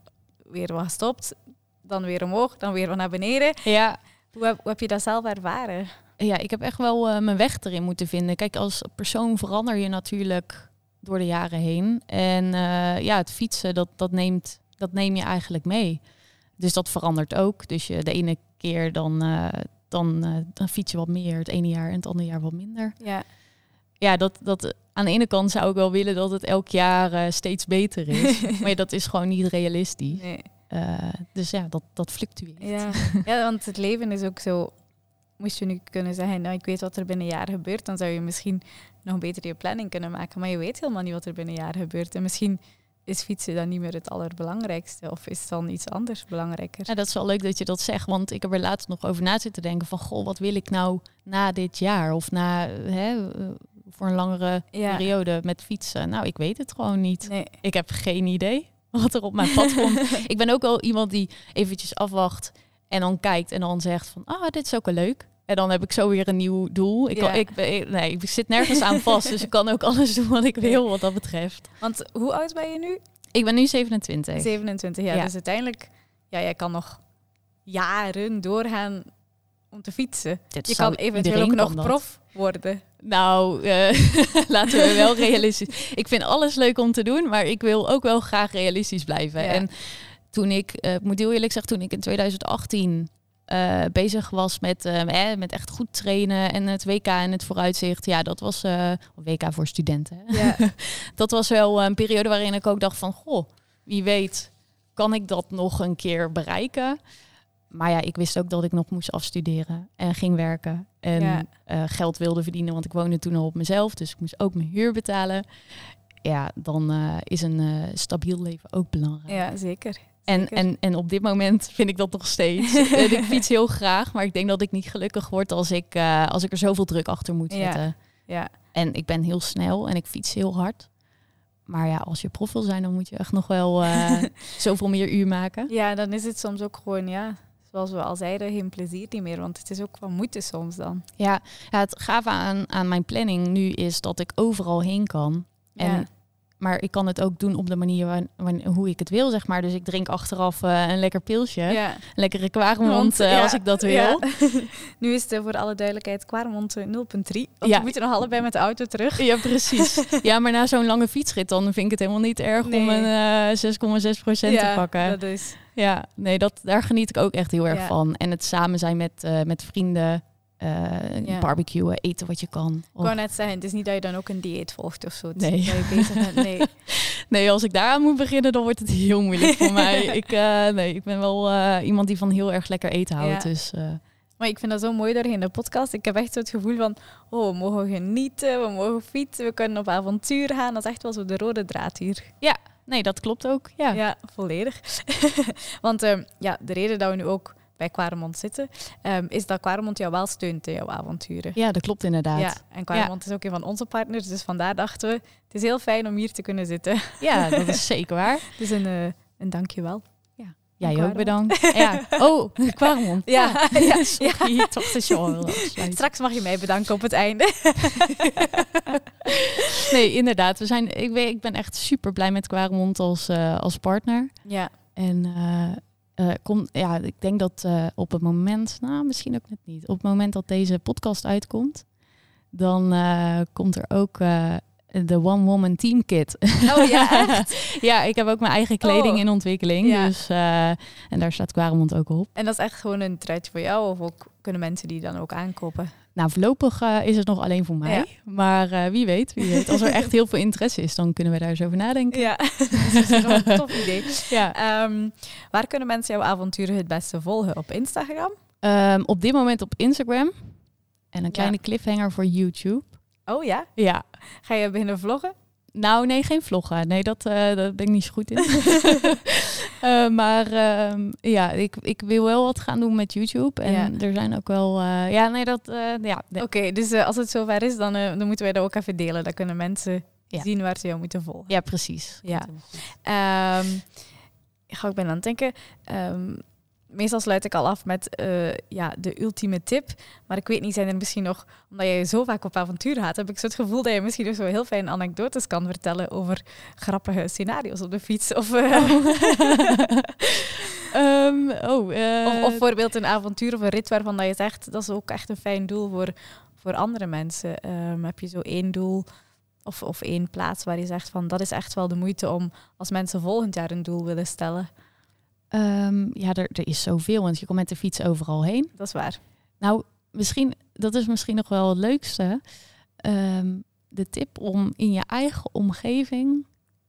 A: weer wat gestopt, dan weer omhoog, dan weer wat naar beneden.
C: ja.
A: Hoe heb, hoe heb je dat zelf ervaren?
C: Ja, ik heb echt wel eh, mijn weg erin moeten vinden. Kijk, als persoon verander je natuurlijk door de jaren heen. En eh, ja, het fietsen, dat, dat, neemt, dat neem je eigenlijk mee. Dus dat verandert ook. Dus je, de ene keer dan, eh, dan, dan fiets je wat meer, het ene jaar en het andere jaar wat minder.
A: Ja,
C: Ja, dat, dat, aan de ene kant zou ik wel willen dat het elk jaar steeds beter is. *laughs* maar ja, dat is gewoon niet realistisch.
A: nee.
C: Dus ja, dat, dat fluctueert.
A: Ja. *laughs* ja, want het leven is ook zo. Moest je nu kunnen zeggen, nou ik weet wat er binnen een jaar gebeurt, dan zou je misschien nog beter je planning kunnen maken. Maar je weet helemaal niet wat er binnen een jaar gebeurt. En misschien is fietsen dan niet meer het allerbelangrijkste. Of is dan iets anders belangrijker?
C: Ja, dat is wel leuk dat je dat zegt, want ik heb er laatst nog over na zitten denken van, goh, wat wil ik nou na dit jaar of na hè, voor een langere
A: Ja.
C: periode met fietsen? Nou, ik weet het gewoon niet.
A: Nee.
C: Ik heb geen idee *laughs* wat er op mijn pad komt. *laughs* ik ben ook wel iemand die eventjes afwacht en dan kijkt en dan zegt van, ah, dit is ook wel leuk. En dan heb ik zo weer een nieuw doel. Ik, kan, ik, nee, ik zit nergens aan vast, dus ik kan ook alles doen wat ik wil wat dat betreft.
A: Want hoe oud ben je nu?
C: Ik ben nu 27.
A: 27 jaar.
C: Ja.
A: Dus uiteindelijk, ja, jij kan nog jaren doorgaan om te fietsen.
C: Dit
A: Je kan eventueel ook nog prof worden.
C: Nou, eh, *laughs* laten we wel realistisch. Ik vind alles leuk om te doen, maar ik wil ook wel graag realistisch blijven.
A: Ja.
C: En toen ik, ik moet heel eerlijk zeggen, toen ik in 2018 eh, bezig was met, eh, met echt goed trainen en het WK en het vooruitzicht, ja, dat was eh, WK voor studenten.
A: Ja. *laughs*
C: dat was wel een periode waarin ik ook dacht van, goh, wie weet, kan ik dat nog een keer bereiken? Maar ja, ik wist ook dat ik nog moest afstuderen en ging werken. En
A: Ja.
C: eh, geld wilde verdienen, want ik woonde toen al op mezelf. Dus ik moest ook mijn huur betalen. Ja, dan is een stabiel leven ook belangrijk.
A: ja, zeker.
C: En, en, en op dit moment vind ik dat nog steeds. *laughs* Ik fiets heel graag, maar ik denk dat ik niet gelukkig word als ik, eh, als ik er zoveel druk achter moet
A: Ja.
C: zetten.
A: Ja.
C: En ik ben heel snel en ik fiets heel hard. Maar ja, als je prof wil zijn, dan moet je echt nog wel eh, *laughs* zoveel meer uur maken.
A: Ja, dan is het soms ook gewoon, ja, zoals we al zeiden, geen plezier niet meer. Want het is ook van moeite soms dan.
C: Ja, ja het gave aan, aan mijn planning nu is dat ik overal heen kan. En,
A: Ja.
C: Maar ik kan het ook doen op de manier waar, waar- hoe ik het wil, zeg maar. Dus ik drink achteraf eh, een lekker pilsje.
A: Ja.
C: Een lekkere kwaremond
A: Want,
C: eh,
A: ja,
C: als ik dat wil.
A: ja. *laughs* nu is het voor alle duidelijkheid Kwaremond eh, 0.3. Want
C: Ja.
A: we moeten nog allebei met de auto terug.
C: Ja, precies. *laughs* Ja, maar na zo'n lange fietsrit dan vind ik het helemaal niet erg om een eh 6,6 procent te pakken.
A: dat is...
C: Ja, nee, dat, daar geniet ik ook echt heel erg van. En het samen zijn met, eh, met vrienden,
A: Ja.
C: barbecuen, eten wat je kan.
A: Ik wou net zeggen, het is niet dat je dan ook een dieet volgt of zo.
C: Nee.
A: Dat je bezig bent. Nee. *laughs*
C: Nee, als ik daaraan moet beginnen, dan wordt het heel moeilijk voor mij. *laughs* Ik, eh, nee, ik ben wel eh, iemand die van heel erg lekker eten houdt.
A: Ja.
C: Dus
A: Maar ik vind dat zo mooi daar in de podcast. Ik heb echt zo het gevoel van, oh, we mogen genieten, we mogen fietsen, we kunnen op avontuur gaan. Dat is echt wel zo de rode draad hier.
C: nee, dat klopt ook. Ja,
A: Ja, volledig. *laughs* Want ehm, ja, de reden dat we nu ook bij Quaremont zitten, ehm, is dat Quaremont jou wel steunt in jouw avonturen.
C: ja dat klopt inderdaad.
A: Ja, en Quaremont is ook een van onze partners, dus vandaar dachten we, het is heel fijn om hier te kunnen zitten.
C: Ja, dat is zeker waar. *laughs*
A: Dus een, eh een dankjewel.
C: Jij ook
A: Kwaremond.
C: bedankt. *laughs* Ja. Oh, Kwaremond. *laughs*
A: Ja, ja,
C: sorry. Toch de show.
A: Straks mag je mij bedanken op het einde.
C: Nee, inderdaad. We zijn, ik, weet, ik ben echt super blij met Kwaremond als, eh, als partner.
A: Ja,
C: En eh, eh, ja, ik denk dat eh, op het moment, nou misschien ook net niet, op het moment dat deze podcast uitkomt, dan eh, komt er ook de One Woman Team Kit.
A: Oh ja, *laughs* echt?
C: ja, ik heb ook mijn eigen kleding
A: Oh.
C: in ontwikkeling.
A: Ja.
C: Dus, eh, en daar staat Kwaremond ook op.
A: En dat is echt gewoon een truitje voor jou, of ook kunnen mensen die dan ook aankopen?
C: Nou, voorlopig eh, is het nog alleen voor mij.
A: Ja.
C: Maar eh, wie weet, wie weet. Als er echt heel veel interesse is, dan kunnen we daar eens over nadenken.
A: Ja, *laughs* dat is een tof idee. *laughs*
C: Ja.
A: Ehm, waar kunnen mensen jouw avonturen het beste volgen? Op Instagram?
C: Ehm, op dit moment op Instagram. En een kleine
A: Ja.
C: cliffhanger voor YouTube.
A: Oh ja?
C: Ja.
A: Ga je beginnen vloggen?
C: Nou, nee, geen vloggen. Nee, dat, eh daar ben ik niet zo goed in. *laughs* Eh, maar ehm, ja, ik, ik wil wel wat gaan doen met YouTube. En
A: Ja.
C: er zijn ook wel... eh, ja, nee, dat... ja,
A: Oké, dus als het zover is, dan, dan moeten wij dat ook even delen. Dan kunnen mensen
C: Ja.
A: zien waar ze jou moeten volgen.
C: ja, precies.
A: Ja. Ga ik ben aan het denken. Ehm, meestal sluit ik al af met eh, ja, de ultieme tip. Maar ik weet niet, zijn er misschien nog, omdat jij zo vaak op avontuur gaat, heb ik zo het gevoel dat je misschien nog zo heel fijne anekdotes kan vertellen over grappige scenario's op de fiets. Of, eh, *laughs*
C: Ehm, oh, eh,
A: of, of bijvoorbeeld een avontuur of een rit waarvan dat je zegt, dat is ook echt een fijn doel voor, voor andere mensen. Ehm, heb je zo één doel of, of één plaats waar je zegt van, dat is echt wel de moeite om als mensen volgend jaar een doel willen stellen.
C: Ehm, ja, er, er is zoveel, want je komt met de fiets overal heen.
A: Dat is waar.
C: Nou, misschien, dat is misschien nog wel het leukste. Ehm, de tip om in je eigen omgeving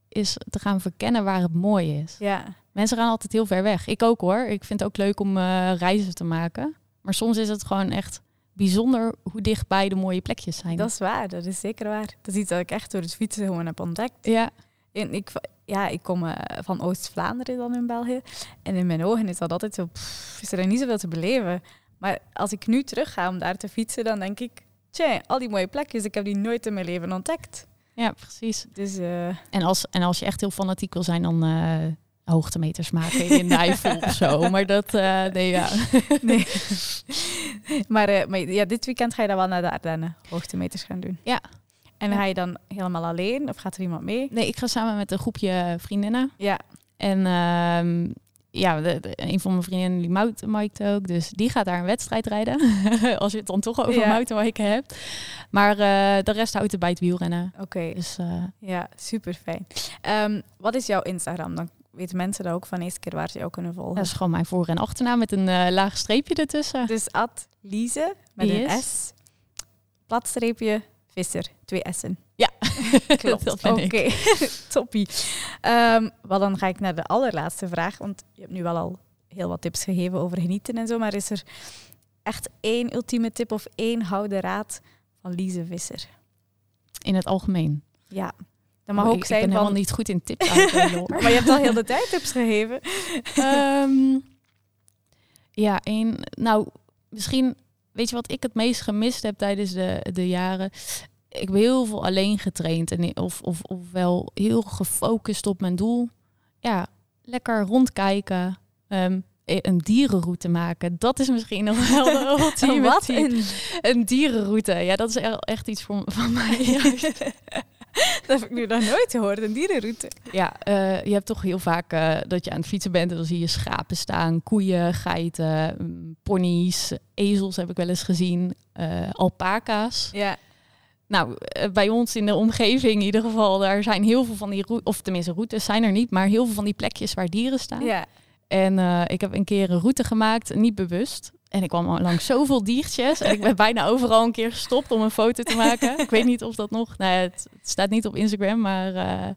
C: is te gaan verkennen waar het mooi is.
A: Ja.
C: Mensen gaan altijd heel ver weg. Ik ook hoor. Ik vind het ook leuk om eh, reizen te maken. Maar soms is het gewoon echt bijzonder hoe dichtbij de mooie plekjes zijn.
A: Dat is waar, dat is zeker waar. Dat is iets dat ik echt door het fietsen gewoon heb ontdekt.
C: Ja,
A: En ik, ja, ik kom eh, van Oost-Vlaanderen dan in België. En in mijn ogen is dat altijd zo, pff, is er niet zoveel te beleven. Maar als ik nu terug ga om daar te fietsen, dan denk ik, tja, al die mooie plekjes, ik heb die nooit in mijn leven ontdekt.
C: ja precies.
A: Dus eh,
C: En als, en als je echt heel fanatiek wil zijn, dan eh, hoogtemeters maken in Eifel *laughs* of zo. Maar dat, eh, nee, ja. *laughs*
A: nee. maar maar ja, dit weekend ga je dan wel naar de Ardennen hoogtemeters gaan doen.
C: Ja.
A: En ga je dan helemaal alleen of gaat er iemand mee?
C: Nee, ik ga samen met een groepje vriendinnen.
A: Ja,
C: En ehm, ja, de, de- een van mijn vriendinnen die mountainbiked ook. Dus die gaat daar een wedstrijd rijden. *laughs* Als je het dan toch over
A: Ja.
C: mountainbiken hebt. Maar eh, de rest houdt het bij het wielrennen.
A: oké.
C: Dus eh,
A: Ja, super fijn. Ehm, wat is jouw Instagram? Dan weten mensen dat ook van eerste keer waar ze jou kunnen volgen.
C: dat is gewoon mijn voor- en achternaam met een eh, laag streepje ertussen.
A: Dus at Lize met een. S, platstreepje Visser, twee S'en.
C: Ja, *laughs*
A: Klopt. Oké,
C: ik. *laughs*
A: toppie. Ehm, wel, dan ga ik naar de allerlaatste vraag, want je hebt nu wel al heel wat tips gegeven over genieten en zo, maar is er echt één ultieme tip of één gouden raad van Lize Visser?
C: In het algemeen.
A: Ja, dat mag
C: Oh,
A: ook
C: ik, ik
A: zijn
C: ben
A: van...
C: helemaal niet goed in tips. *laughs*
A: Maar je hebt al heel de tijd tips gegeven.
C: Ehm, ja, één. Nou, misschien weet je wat ik het meest gemist heb tijdens de, de jaren. Ik heb heel veel alleen getraind en of, of, of wel heel gefocust op mijn doel. Ja, lekker rondkijken. Ehm, een dierenroute maken. Dat is misschien nog wel de *laughs* ultieme
A: Wat? Een,
C: Een dierenroute. Ja, dat is e- echt iets voor, van *laughs* mij.
A: dat heb ik nu nog nooit gehoord, een dierenroute.
C: Ja, eh, je hebt toch heel vaak eh, dat je aan het fietsen bent en dan zie je schapen staan, koeien, geiten, mm, ponies, ezels heb ik wel eens gezien, eh, alpaca's.
A: Ja.
C: Nou, eh, bij ons in de omgeving in ieder geval, daar zijn heel veel van die routes, of tenminste routes zijn er niet, maar heel veel van die plekjes waar dieren staan.
A: ja.
C: En eh, ik heb een keer een route gemaakt, niet bewust. En ik kwam al langs zoveel diertjes. En ik ben bijna overal een keer gestopt om een foto te maken. Ik weet niet of dat nog... Nou, het, het staat niet op Instagram, maar eh,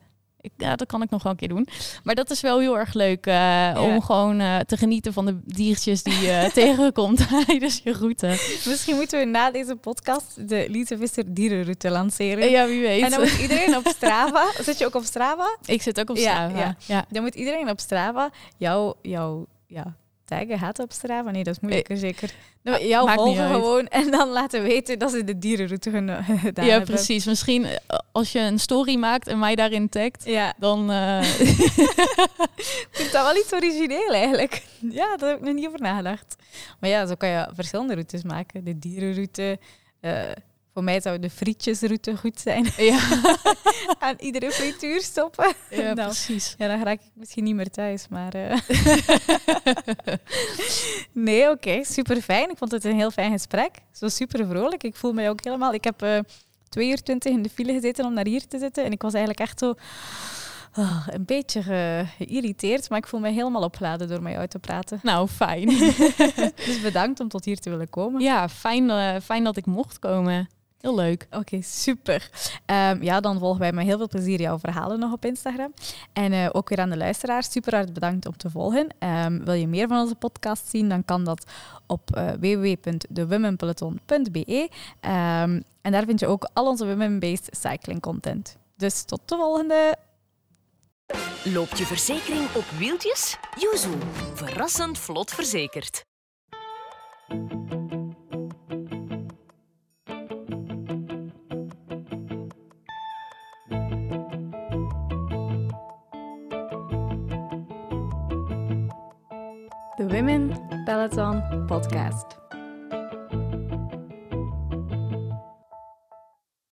C: ik, ja, dat kan ik nog wel een keer doen. Maar dat is wel heel erg leuk eh, om gewoon eh, te genieten van de diertjes die je *laughs* tegenkomt *laughs* tijdens je route.
A: Misschien moeten we na deze podcast de Lise Visser dierenroute lanceren.
C: Ja, wie weet.
A: En dan moet iedereen op Strava... *laughs* Zit je ook op Strava?
C: Ik zit ook op Strava.
A: ja.
C: ja.
A: Dan moet iedereen op Strava jouw... jouw ja, taggen gaat op Strava? Nee, dat is moeilijker zeker. Nou,
C: Ah,
A: jou volgen gewoon en dan laten weten dat ze de dierenroute *laughs* gedaan
C: Ja,
A: hebben.
C: precies. Misschien eh, als je een story maakt en mij daarin tagt,
A: Ja,
C: dan... eh, *laughs*
A: ik vind dat wel iets origineel eigenlijk. *laughs* Ja, daar heb ik nog niet over nagedacht. Maar ja, zo kan je verschillende routes maken. De dierenroute. eh, voor mij zou de frietjesroute goed zijn.
C: ja, *laughs*
A: Aan iedere frituur stoppen.
C: ja *laughs*
A: Nou.
C: precies.
A: Ja, dan raak ik misschien niet meer thuis, maar... eh. *laughs* nee, oké, super fijn. Ik vond het een heel fijn gesprek. Zo super vrolijk. Ik voel mij ook helemaal... Ik heb eh 2 uur 20 in de file gezeten om naar hier te zitten. En ik was eigenlijk echt zo... ah, een beetje ge- geïrriteerd, maar ik voel me helemaal opgeladen door met jou te praten.
C: Nou, fijn.
A: Dus bedankt om tot hier te willen komen.
C: ja, fijn, eh, fijn dat ik mocht komen. Heel leuk.
A: Oké, super. Ehm, ja, dan volgen wij met heel veel plezier jouw verhalen nog op Instagram. En eh, ook weer aan de luisteraars, super hard bedankt om te volgen. Ehm, wil je meer van onze podcast zien, dan kan dat op eh www.thewomenpeloton.be. Ehm, en daar vind je ook al onze women-based cycling content. Dus tot de volgende!
B: Loopt je verzekering op wieltjes? Yuzu. Verrassend vlot verzekerd.
A: Women Peloton Podcast.